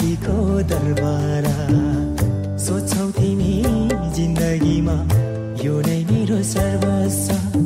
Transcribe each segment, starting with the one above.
दिनमै नासुने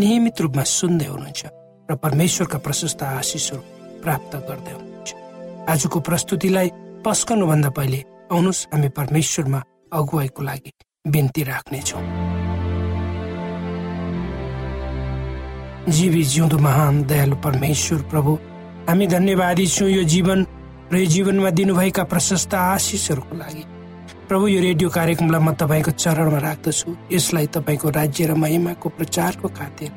नियमित रूपमा सुन्दै हुनुहुन्छ र परमेश्वरका प्रशस्त आशिषहरू प्राप्त गर्दै हुनुहुन्छ। आजको प्रस्तुतिलाई पस्कनुभन्दा पहिले आउनुहोस् हामी परमेश्वरमा अगुवाईको लागि बिन्ती राख्नेछौँ। जीवी जिउँदो महान दयालु परमेश्वर प्रभु हामी धन्यवादी छौँ यो जीवन र यो जीवनमा दिनुभएका प्रशस्त आशिषहरूको लागि। प्रभु यो रेडियो कार्यक्रमलाई म तपाईँको चरणमा राख्दछु। यसलाई तपाईँको राज्य र महिमाको प्रचारको खातिर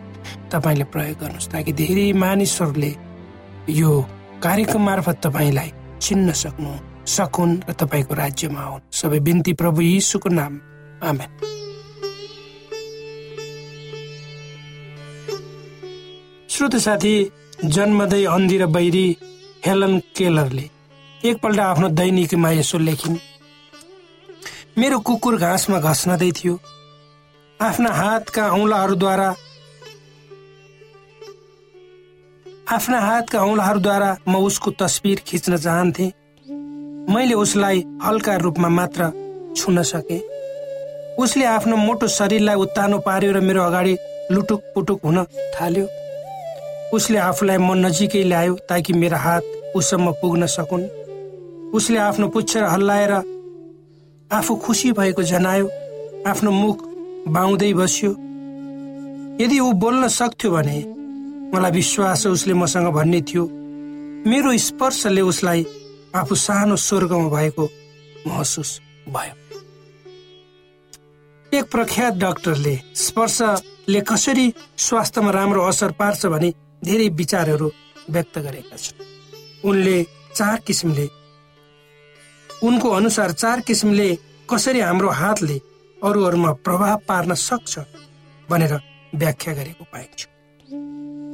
तपाईँले प्रयोग गर्नुहोस् ताकि धेरै मानिसहरूले यो कार्यक्रम मार्फत तपाईँलाई चिन्न सक्नु सकुन् र तपाईँको राज्यमा आउन्। सबै बिन्ती प्रभु यीशुको नाम। आमेन। श्रोत साथी जन्मदै अन्धी र बैरी हेलन केलरले एकपल्ट आफ्नो दैनिकीमा यसो लेखिन् मेरो कुकुर घाँसमा घस्नदै थियो। आफ्ना हातका औँलाहरूद्वारा आफ्ना हातका औँलाहरूद्वारा म उसको तस्बिर खिच्न चाहन्थे। मैले उसलाई हल्का रूपमा मात्र छुन सके। उसले आफ्नो मोटो शरीरलाई उत्तानो पार्यो र मेरो अगाडि लुटुक पुटुक हुन थाल्यो। उसले आफूलाई म नजिकै ल्यायो ताकि मेरो हात उसम्म पुग्न सकुन्। उसले आफ्नो पुच्छ हल्लाएर आफू खुसी भएको जनायो आफ्नो मुख बाउँदै बस्यो। यदि ऊ बोल्न सक्थ्यो भने मलाई विश्वास उसले मसँग भन्ने थियो मेरो स्पर्शले उसलाई आफू सानो स्वर्गमा भएको महसुस भयो। एक प्रख्यात डाक्टरले स्पर्शले कसरी स्वास्थ्यमा राम्रो असर पार्छ भने धेरै विचारहरू व्यक्त गरेका छन्। उनले चार किसिमले उनको अनुसार चार किसिमले कसरी हाम्रो हातले अरूहरूमा प्रभाव पार्न सक्छ भनेर व्याख्या गरेको पाइन्छ।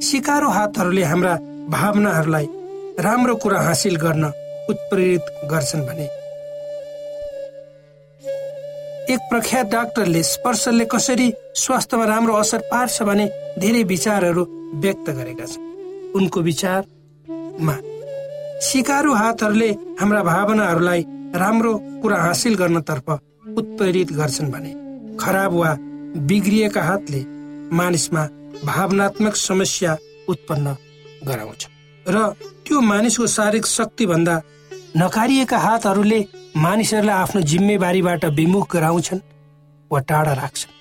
सिकारो हातहरूले हाम्रा भावनाहरूलाई राम्रो कुरा हासिल गर्न उत्प्रेरित गर्छन् भने। एक प्रख्यात डाक्टरले स्पर्शले कसरी स्वास्थ्यमा राम्रो असर पार्छ भने धेरै विचारहरू व्यक्त गरेका छन्। उनको विचारमा सिकारु हातहरूले हाम्रा भावनाहरूलाई राम्रो कुरा हासिल गर्नतर्फ उत्प्रेरित गर्छन् भने खराब वा बिग्रिएका हातले मानिसमा भावनात्मक समस्या उत्पन्न गराउँछ। र त्यो मानिसको शारीरिक शक्ति भन्दा नकारिएका हातहरूले मानिसहरूलाई आफ्नो जिम्मेवारीबाट विमुख गराउँछन् वा टाढा राख्छन्।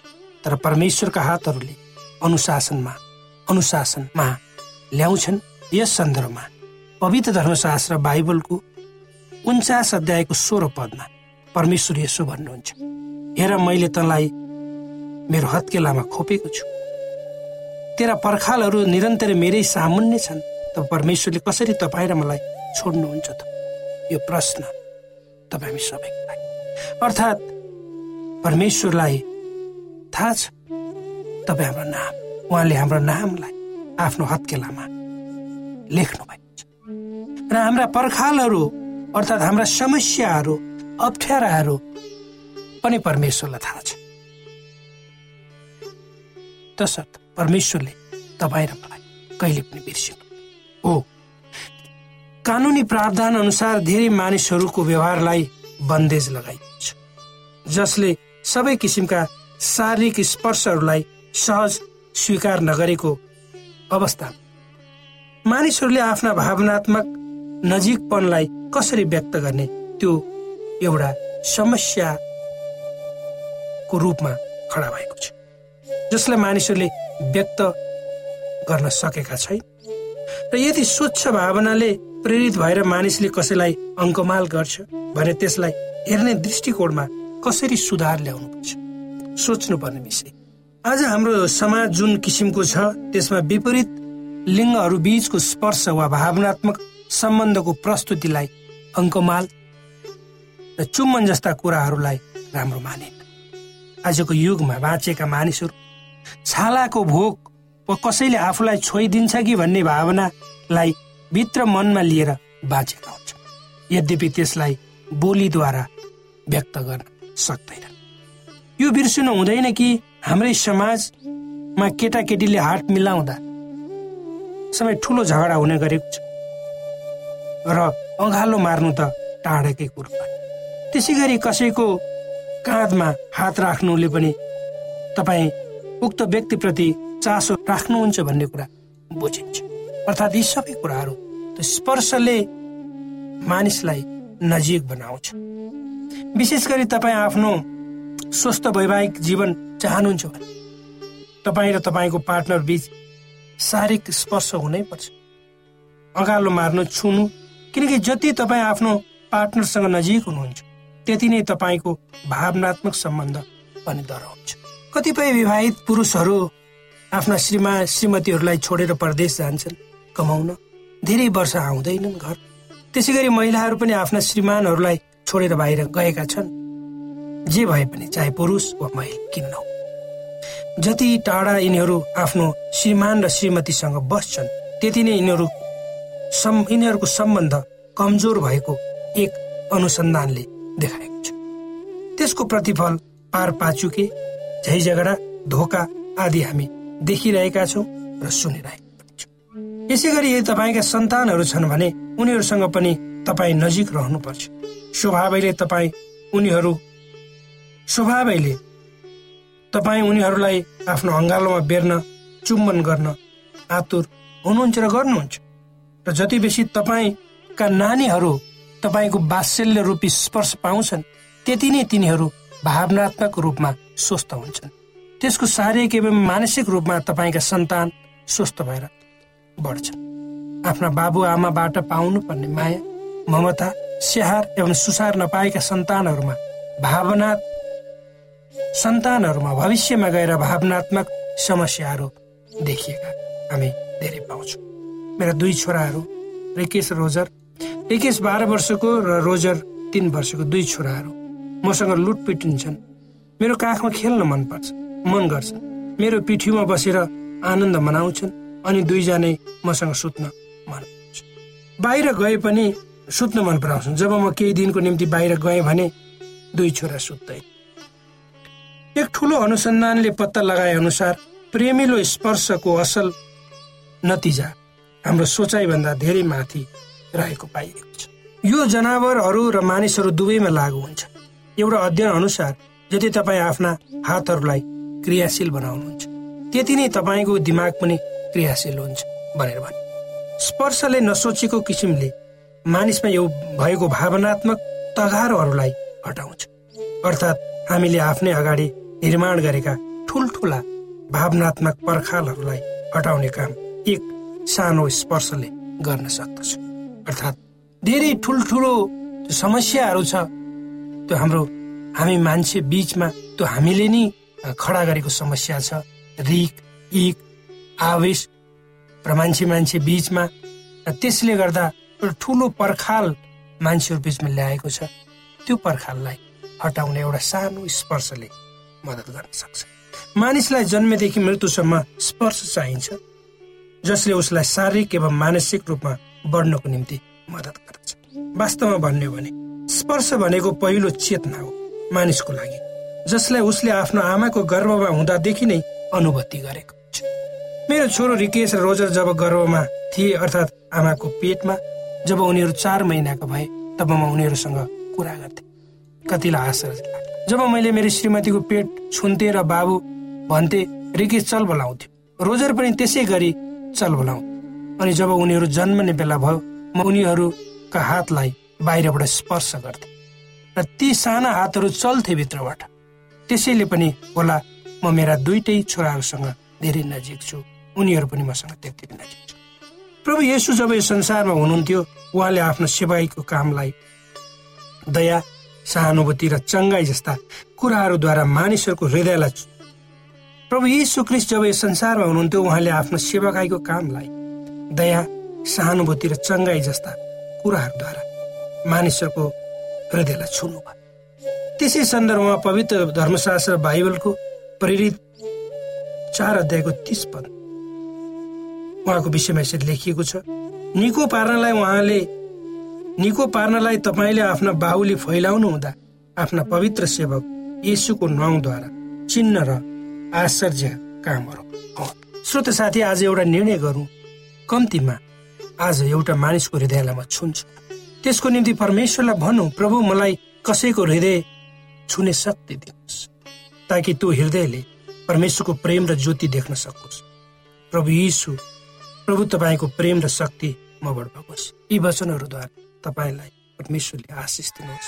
तर परमेश्वरका हातहरूले अनुशासनमा अनुशासनमा ल्याउँछन्। यस सन्दर्भमा पवित्र धर्मशास्त्र बाइबलको उन्चास अध्यायको सोह्र पदमा परमेश्वर यसो भन्नुहुन्छ हेर मैले तँलाई मेरो हत्केलामा खोपेको छु। तेरा पर्खालहरू निरन्तर मेरै सामुन्ने छन्। त परमेश्वरले कसरी तपाईँ र मलाई छोड्नुहुन्छ त? यो प्रश्न तपाईँ हामी लागि। अर्थात् परमेश्वरलाई थाहा छ तपाईँ हाम्रो नाम उहाँले हाम्रो नामलाई आफ्नो हत्केलामा लेख्नु भएको छ। र हाम्रा पर्खालहरू अर्थात् हाम्रा समस्याहरू अप्ठ्याराहरू पनि परमेश्वरलाई थाहा छ। तसर्थ परमेश्वरले तपाईँ र मलाई कहिले पनि बिर्सिनु। हो। कानुनी प्रावधान अनुसार धेरै मानिसहरूको व्यवहारलाई बन्देज लगाइएको छ जसले सबै किसिमका शारीरिक स्पर्शहरूलाई सहज स्वीकार नगरेको अवस्था। मानिसहरूले आफ्ना भावनात्मक नजिकपनलाई कसरी व्यक्त गर्ने? त्यो एउटा समस्याको रूपमा खडा भएको छ। जसलाई मानिसहरूले व्यक्त गर्न सकेका छैन। र यदि स्वच्छ भावनाले प्रेरित भएर मानिसले कसैलाई अङ्कमाल गर्छ भने त्यसलाई हेर्ने दृष्टिकोणमा कसरी सुधार ल्याउनु पर्छ सोच्नुपर्ने विषय। आज हाम्रो समाज जुन किसिमको छ त्यसमा विपरीत लिङ्गहरू बीचको स्पर्श वा भावनात्मक सम्बन्धको प्रस्तुतिलाई अङ्कमाल र चुम्बन जस्ता कुराहरूलाई राम्रो माने आजको युगमा बाँचेका मानिसहरू छालाको भोक वा कसैले आफूलाई छोइदिन्छ कि भन्ने भावनालाई भित्र मनमा लिएर बाँचेका हुन्छ यद्यपि त्यसलाई बोलीद्वारा व्यक्त गर्न सक्दैन। यो बिर्सिनु हुँदैन कि हाम्रै समाजमा केटाकेटीले हात मिलाउँदा समय ठुलो झगडा हुने गरेको छ। र अँगालो मार्नु त टाढाकै कुरो त्यसै गरी कसैको काँधमा हात राख्नुले पनि तपाईँ उक्त व्यक्तिप्रति चासो राख्नुहुन्छ भन्ने कुरा बुझिन्छ। अर्थात् यी सबै कुराहरू स्पर्शले मानिसलाई नजिक बनाउँछ। विशेष गरी तपाईँ आफ्नो स्वस्थ वैवाहिक जीवन चाहनुहुन्छ भने तपाईँ र तपाईँको पार्टनर बिच शारीरिक स्पर्श हुनै पर्छ। अँगालो मार्नु छुनु किनकि जति तपाईँ आफ्नो पार्टनरसँग नजिक हुनुहुन्छ त्यति नै तपाईँको भावनात्मक सम्बन्ध पनि डराउँछ कतिपय विवाहित पुरुषहरू आफ्ना श्रीमा श्रीमतीहरूलाई छोडेर परदेश जान्छन् कमाउन धेरै वर्ष आउँदैनन् घर। त्यसै गरी महिलाहरू पनि आफ्ना श्रीमानहरूलाई छोडेर बाहिर गएका छन्। जे भए पनि चाहे पुरुष वा महिला किन नहो जति टाढा यिनीहरू आफ्नो श्रीमान र श्रीमतीसँग बस्छन् त्यति नै यिनीहरू यिनीहरूको सम्बन्ध कमजोर भएको एक अनुसन्धानले देखाएको छ। त्यसको प्रतिफल पार पाचुके झै झगडा धोका आदि हामी देखिरहेका छौँ र सुनिरहेका छौँ। यसै गरी यदि तपाईँका सन्तानहरू छन् भने उनीहरूसँग पनि तपाईँ नजिक रहनुपर्छ। स्वभावैले तपाईँ उनीहरू स्वभावैले तपाईँ उनीहरूलाई आफ्नो अङ्गालोमा बेर्न चुम्बन गर्न आतुर हुनुहुन्छ र गर्नुहुन्छ। र जति बेसी तपाईँका नानीहरू तपाईँको बात्सल्य रूपी स्पर्श पाउँछन् त्यति नै तिनीहरू भावनात्मक रूपमा स्वस्थ हुन्छन्। त्यसको शारीरिक एवं मानसिक रूपमा तपाईँका सन्तान स्वस्थ भएर बढ्छन्। आफ्ना बाबुआमाबाट पाउनु पर्ने माया ममता स्याहार एवं सुसार नपाएका सन्तानहरूमा भावना सन्तानहरूमा भविष्यमा गएर भावनात्मक समस्याहरू देखिएका हामी धेरै पाउँछौँ। मेरा दुई छोराहरू रिकेश रोजर। रिकेश बाह्र वर्षको र रोजर तिन वर्षको दुई छोराहरू। मसँग लुटपिटिन्छन् मेरो काखमा खेल्न मनपर्छ मन गर्छ। मेरो पिठीमा बसेर आनन्द मनाउँछन् अनि दुईजनै मसँग सुत्न मन बाहिर गए पनि सुत्न मन पराउँछन्। जब म केही दिनको निम्ति बाहिर गएँ भने दुई छोरा सुत्दै। एक ठुलो अनुसन्धानले पत्ता लगाए अनुसार प्रेमिलो स्पर्शको असल नतिजा हाम्रो सोचाइभन्दा धेरै माथि रहेको पाइएको छ। यो जनावरहरू र मानिसहरू दुवैमा लागू हुन्छ। एउटा अध्ययन अनुसार यदि तपाईँ आफ्ना हातहरूलाई क्रियाशील बनाउनुहुन्छ त्यति नै तपाईँको दिमाग पनि क्रियाशील हुन्छ भनेर भने स्पर्शले नसोचेको किसिमले मानिसमा यो भएको भावनात्मक तगारोहरूलाई हटाउँछ। अर्थात् हामीले आफ्नै अगाडि निर्माण गरेका ठुल्ठुला भावनात्मक पर्खालहरूलाई हटाउने काम एक सानो स्पर्शले गर्न सक्दछ। अर्थात् धेरै ठुल्ठुलो समस्याहरू छ त्यो हाम्रो हामी मान्छे बिचमा त्यो हामीले नि खडा गरेको समस्या छ। रिक इक आवेश र मान्छे मान्छे बिचमा त्यसले गर्दा ठुलो पर्खाल मान्छेहरू बिचमा ल्याएको छ। त्यो पर्खाललाई हटाउने एउटा सानो स्पर्शले मद्दत गर्न सक्छ। मानिसलाई जन्मेदेखि मृत्युसम्म स्पर्श चाहिन्छ। जसले उसलाई शारीरिक एवं मानसिक रूपमा बढ्नको निम्ति मद्दत गर्छ वास्तवमा भन्यो भने स्पर्श भनेको पहिलो चेतना हो मानिसको लागि जसलाई उसले आफ्नो आमाको गर्भमा हुँदादेखि नै अनुभूति गरेको हुन्छ। मेरो छोरो रिकेश र रोजर जब गर्भमा थिए अर्थात् आमाको पेटमा जब उनीहरू चार महिनाको भए तब म उनीहरूसँग कुरा गर्थे। कतिलाई आश्चर्य जब मैले मेरो श्रीमतीको पेट छुन्थे र बाबु भन्थे रिकेश चल बोलाउँथ्यो। रोजर पनि त्यसै गरी चल बोलाउ अनि जब उनीहरू जन्मने बेला भयो म उनीहरूका हातलाई बाहिरबाट स्पर्श गर्थे र ती साना हातहरू चल्थे भित्रबाट। त्यसैले पनि होला म मेरा दुइटै छोराहरूसँग धेरै नजिक छु। उनीहरू पनि मसँग त्यति नजिक छु प्रभु येसु जब यो संसारमा हुनुहुन्थ्यो उहाँले आफ्नो सेवाईको कामलाई दया सहानुभूति र चङ्गाई जस्ता कुराहरूद्वारा मानिसहरूको हृदयलाई प्रभु यीशु क्रिस्ट जब यो संसारमा हुनुहुन्थ्यो उहाँले आफ्नो सेवाकाईको कामलाई दया सहानुभूति र चङ्गाई जस्ता कुराहरूद्वारा मानिसहरूको हृदयलाई छुनु भयो। त्यसै सन्दर्भमा पवित्र धर्मशास्त्र बाइबलको प्रेरित चार अध्यायको तिस पद उहाँको विषयमा यसरी लेखिएको छ निको पार्नलाई उहाँले निको पार्नलाई तपाईँले आफ्ना बाहुले फैलाउनु हुँदा आफ्ना पवित्र सेवक येसुको नाउँद्वारा चिन्ह र आश्चर्य कामहरू। श्रोत साथी आज एउटा निर्णय गरौँ। कम्तीमा आज एउटा मानिसको हृदयलाई म छुन्छु। त्यसको निम्ति परमेश्वरलाई भनौँ प्रभु मलाई कसैको हृदय छुने शक्ति दिनुहोस् ताकि त्यो हृदयले परमेश्वरको प्रेम र ज्योति देख्न सकोस्। प्रभु यीशु प्रभु तपाईँको प्रेम र शक्ति मबाट भओस् यी वचनहरूद्वारा तपाईँलाई परमेश्वरले आशिष दिनुहोस्।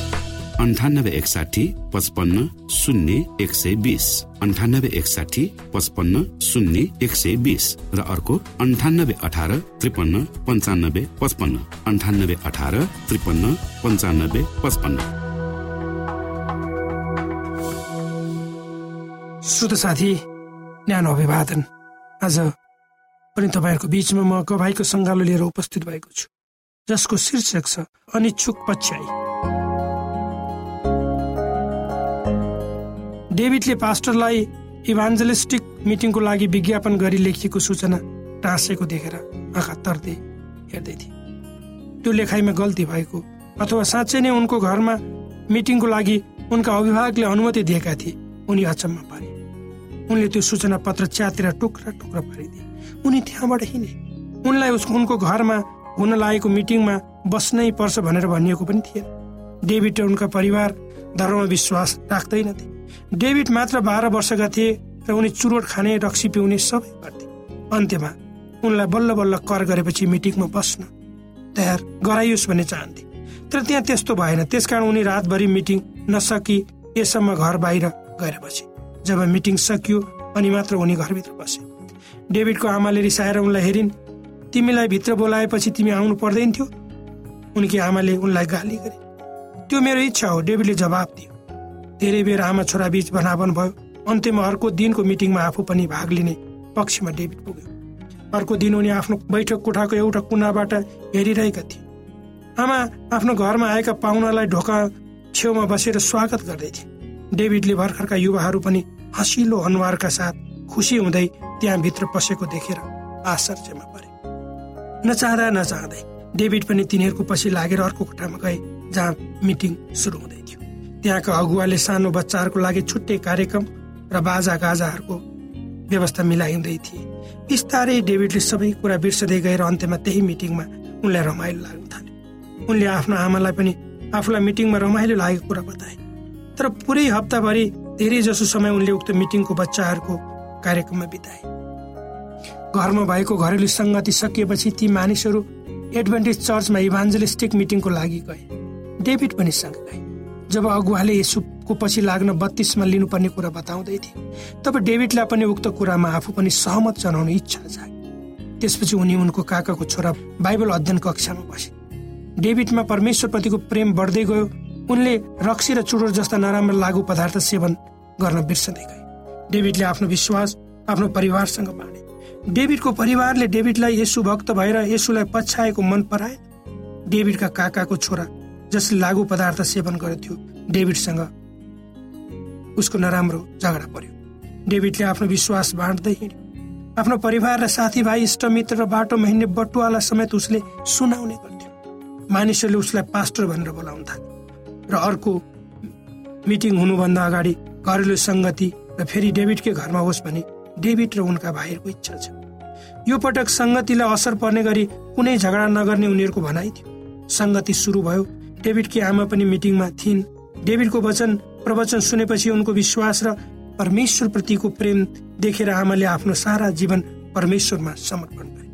अन्ठानब्बे एकसाठी पचपन्न शून्य एक सय बिस। अन्ठानब्बे एकसाठी पचपन्न शून्य एक सय बिस। र अर्को अन्ठानब्बे अठार त्रिपन्न पन्चानब्बे पचपन्न। अन्ठानब्बे अठार त्रिपन्न पन्चानब्बे पचपन्न। श्रोत साथी न्यानो अभिवादन। आज पनि तपाईँहरूको बिचमा म गवाईको सङ्गालो लिएर उपस्थित भएको छु जसको शीर्षक छ अनिच्छुक पछ्याई। डेभिडले पास्टरलाई इभान्जलिस्टिक मिटिङको लागि विज्ञापन गरी लेखिएको सूचना टाँसेको देखेर आँखा तर्दै हेर्दै थिए। त्यो लेखाइमा गल्ती भएको अथवा साँच्चै नै उनको घरमा मिटिङको लागि उनका अभिभावकले अनुमति दिएका थिए उनी अचम्म पारे। उनले त्यो सूचना पत्र च्यातेर टुक्रा टुक्रा पारिदिए उनी त्यहाँबाट हिँडे। उनलाई उसको उनको घरमा हुन लागेको मिटिङमा बस्नै पर्छ भनेर भनिएको पनि थिएन डेभिड र उनका परिवार धर्ममा विश्वास राख्दैनथे। डेभिड मात्र बाह्र वर्षका थिए र उनी चुरोट खाने रक्सी पिउने सबै गर्थे। अन्त्यमा उनलाई बल्ल बल्ल कर गरेपछि मिटिङमा बस्न तयार गराइयोस् भन्ने चाहन्थे। तर त्यहाँ त्यस्तो भएन। त्यसकारण उनी रातभरि मिटिङ नसकी यसम्म घर बाहिर बसे जब मिटिङ सकियो अनि मात्र उनी घरभित्र बसे। डेभिडको आमाले रिसाएर उनलाई हेरिन् तिमीलाई भित्र बोलाएपछि तिमी आउनु पर्दैन थियो? उनकी आमाले उनलाई गाली गरे। त्यो मेरो इच्छा हो। डेभिडले जवाब दियो। धेरै बेर आमा छोरा बीच भनाभन भयो। अन्त्यमा अर्को दिनको मिटिङमा आफू पनि भाग लिने पक्षमा डेभिड पुग्यो। अर्को दिन उनी आफ्नो बैठक कोठाको एउटा कुनाबाट हेरिरहेका थिए। आमा आफ्नो घरमा आएका पाहुनालाई ढोका छेउमा बसेर स्वागत गर्दै थिए। डेभिडले भर्खरका युवाहरू पनि हँसिलो अनुहारका साथ खुसी हुँदै त्यहाँ भित्र पसेको देखेर आश्चर्यमा परे। नचाहँदा नचाहँदै डेभिड पनि तिनीहरूको पछि लागेर अर्को कोठामा गए जहाँ मिटिङ सुरु हुँदै त्यहाँका अगुवाले सानो बच्चाहरूको लागि छुट्टै कार्यक्रम र बाजा गाजाहरूको व्यवस्था मिलाइँदै थिए। बिस्तारै डेभिडले सबै कुरा बिर्सदै गएर अन्त्यमा त्यही मिटिङमा उनलाई रमाइलो लाग्न थाल्यो। उनले आफ्नो आमालाई पनि आफूलाई मिटिङमा रमाइलो लागेको कुरा बताए। तर पुरै हप्ताभरि धेरै जसो समय उनले उक्त मिटिङको बच्चाहरूको कार्यक्रममा बिताए। घरमा भएको घरेलु सङ्गति सकिएपछि ती मानिसहरू एडभान्टेज चर्चमा इभान्जलिस्टिक मिटिङको लागि गए। डेभिड पनि सँग गए। जब अगुवाले यसुको पछि लाग्न बत्तीसमा लिनुपर्ने कुरा बताउँदै थिए तब डेभिडलाई पनि उक्त कुरामा आफू पनि सहमत जनाउने इच्छा जागे त्यसपछि उनी उनको काकाको छोरा बाइबल अध्ययन कक्षामा बसे। डेभिडमा परमेश्वरप्रतिको प्रेम बढ्दै गयो। उनले रक्सी र चुडोर जस्ता नराम्रो लागु पदार्थ सेवन गर्न बिर्सदै गए। डेभिडले आफ्नो विश्वास आफ्नो परिवारसँग बाँडे। डेभिडको परिवारले डेभिडलाई यसु भक्त भएर यसुलाई पछ्याएको मन पराए। डेभिडका काकाको छोरा जसले लागु पदार्थ सेवन गर्थ्यो डेभिडसँग उसको नराम्रो झगडा पर्यो। डेभिडले आफ्नो विश्वास बाँड्दै हिँड्यो। आफ्नो परिवार र साथीभाइ इष्टमित्र र बाटोमा हिँड्ने बटुवालाई समेत उसले सुनाउने गर्थ्यो। मानिसहरूले उसलाई पास्टर भनेर बोलाउन थाले र अर्को मिटिङ हुनुभन्दा अगाडि घरेलु सङ्गति र फेरि डेभिडकै घरमा होस् भने डेभिड र उनका भाइहरूको इच्छा छ। यो पटक सङ्गतिलाई असर पर्ने गरी कुनै झगडा नगर्ने उनीहरूको भनाइ थियो। सङ्गति सुरु भयो। डेभिडकी आमा पनि मिटिङमा थिइन्। डेभिडको वचन प्रवचन सुनेपछि उनको विश्वास र परमेश्वर प्रतिको प्रेम देखेर आमाले आफ्नो सारा जीवन परमेश्वरमा समर्पण गरे।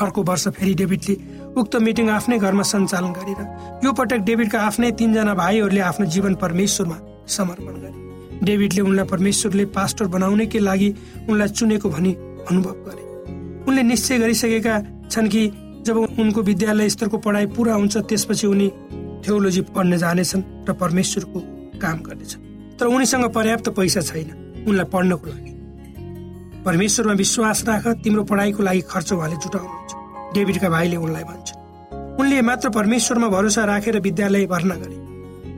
अर्को वर्ष फेरि डेभिडले उक्त मिटिङ आफ्नै घरमा सञ्चालन गरेर यो पटक डेभिडका आफ्नै तिनजना भाइहरूले आफ्नो जीवन परमेश्वरमा समर्पण गरे। डेभिडले उनलाई परमेश्वरले पास्टर बनाउनेकै लागि उनलाई चुनेको भनी अनुभव गरे। उनले निश्चय गरिसकेका छन् कि जब उनको विद्यालय स्तरको पढाइ पुरा हुन्छ त्यसपछि उनी थियोलोजी पढ्न जानेछन् र परमेश्वरको काम गर्नेछन्। तर उनीसँग पर्याप्त पैसा छैन। उनलाई पढ्नको लागि। परमेश्वरमा विश्वास राख तिम्रो पढाइको लागि खर्च उहाँले जुटाउनुहुन्छ। डेभिडका भाइले उनलाई भन्छन्। उनले मात्र परमेश्वरमा भरोसा राखेर विद्यालय भर्ना गरे।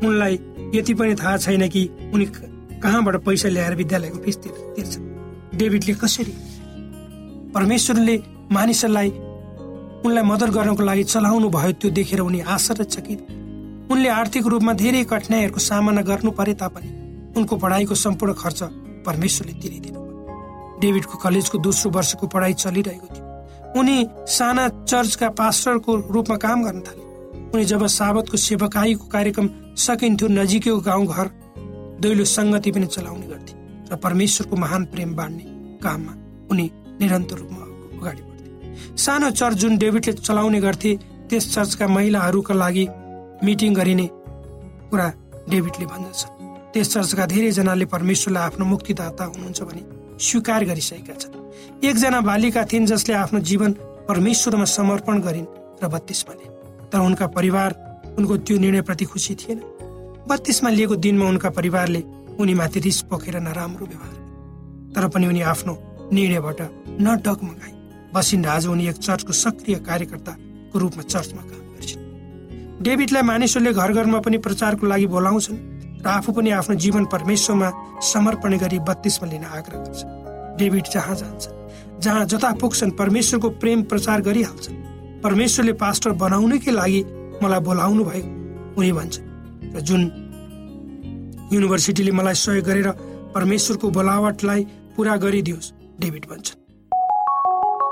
उनलाई यति पनि थाहा छैन कि उनी कहाँबाट पैसा ल्याएर विद्यालयको फिस तिर्छन्। डेभिडले कसरी? परमेश्वरले मानिसहरूलाई उनलाई मद्दत गर्नको लागि चलाउनु भयो त्यो देखेर उनी आश्चर्यचकित। उनले आर्थिक रूपमा धेरै कठिनाइहरूको सामना गर्नु परे तापनि उनको पढाइको सम्पूर्ण खर्च परमेश्वरले तिरिदिनु डेभिडको कलेजको दोस्रो वर्षको पढाइ चलिरहेको थियो। उनी साना चर्चका पास्टरको रूपमा काम गर्न थाले। उनी जब साबतको सेवकाईको कार्यक्रम सकिन्थ्यो नजिकैको गाउँ घर दैलो सङ्गति पनि चलाउने गर्थे र परमेश्वरको महान प्रेम बाँड्ने काममा उनी निरन्तर रूपमा अगाडि बढ्थे। सानो चर्च जुन डेभिडले चलाउने गर्थे त्यस चर्चका महिलाहरूका लागि मिटिङ गरिने कुरा डेभिडले भन्दछ। त्यस चर्चका धेरैजनाले परमेश्वरलाई आफ्नो मुक्तिदाता हुनुहुन्छ भने स्वीकार गरिसकेका छन्। एकजना बालिका थिइन् जसले आफ्नो जीवन परमेश्वरमा समर्पण गरिन् र बत्तीसमा लिन् तर उनका परिवार उनको त्यो निर्णयप्रति खुसी थिएन। बत्तीसमा लिएको दिनमा उनका परिवारले उनीमाथि रिस पोखेर नराम्रो व्यवहार तर पनि उनी आफ्नो निर्णयबाट नडगमगाई बसिन्द आज उनी एक चर्चको सक्रिय कार्यकर्ताको रूपमा चर्चमा काम गर्छन्। डेभिडलाई मानिसहरूले घर घरमा पनि प्रचारको लागि बोलाउँछन् र आफू पनि आफ्नो जीवन परमेश्वरमा समर्पण गरी बत्तीसमा लिन आग्रह गर्छ डेभिड जहाँ जान्छ जहाँ जता पुग्छन् परमेश्वरको प्रेम प्रचार गरिहाल्छन्। परमेश्वरले पास्टर बनाउनकै लागि मलाई बोलाउनु भयो उनी भन्छ र जुन युनिभर्सिटीले मलाई सहयोग गरेर परमेश्वरको बोलावटलाई पुरा गरिदियोस् डेभिड भन्छन्।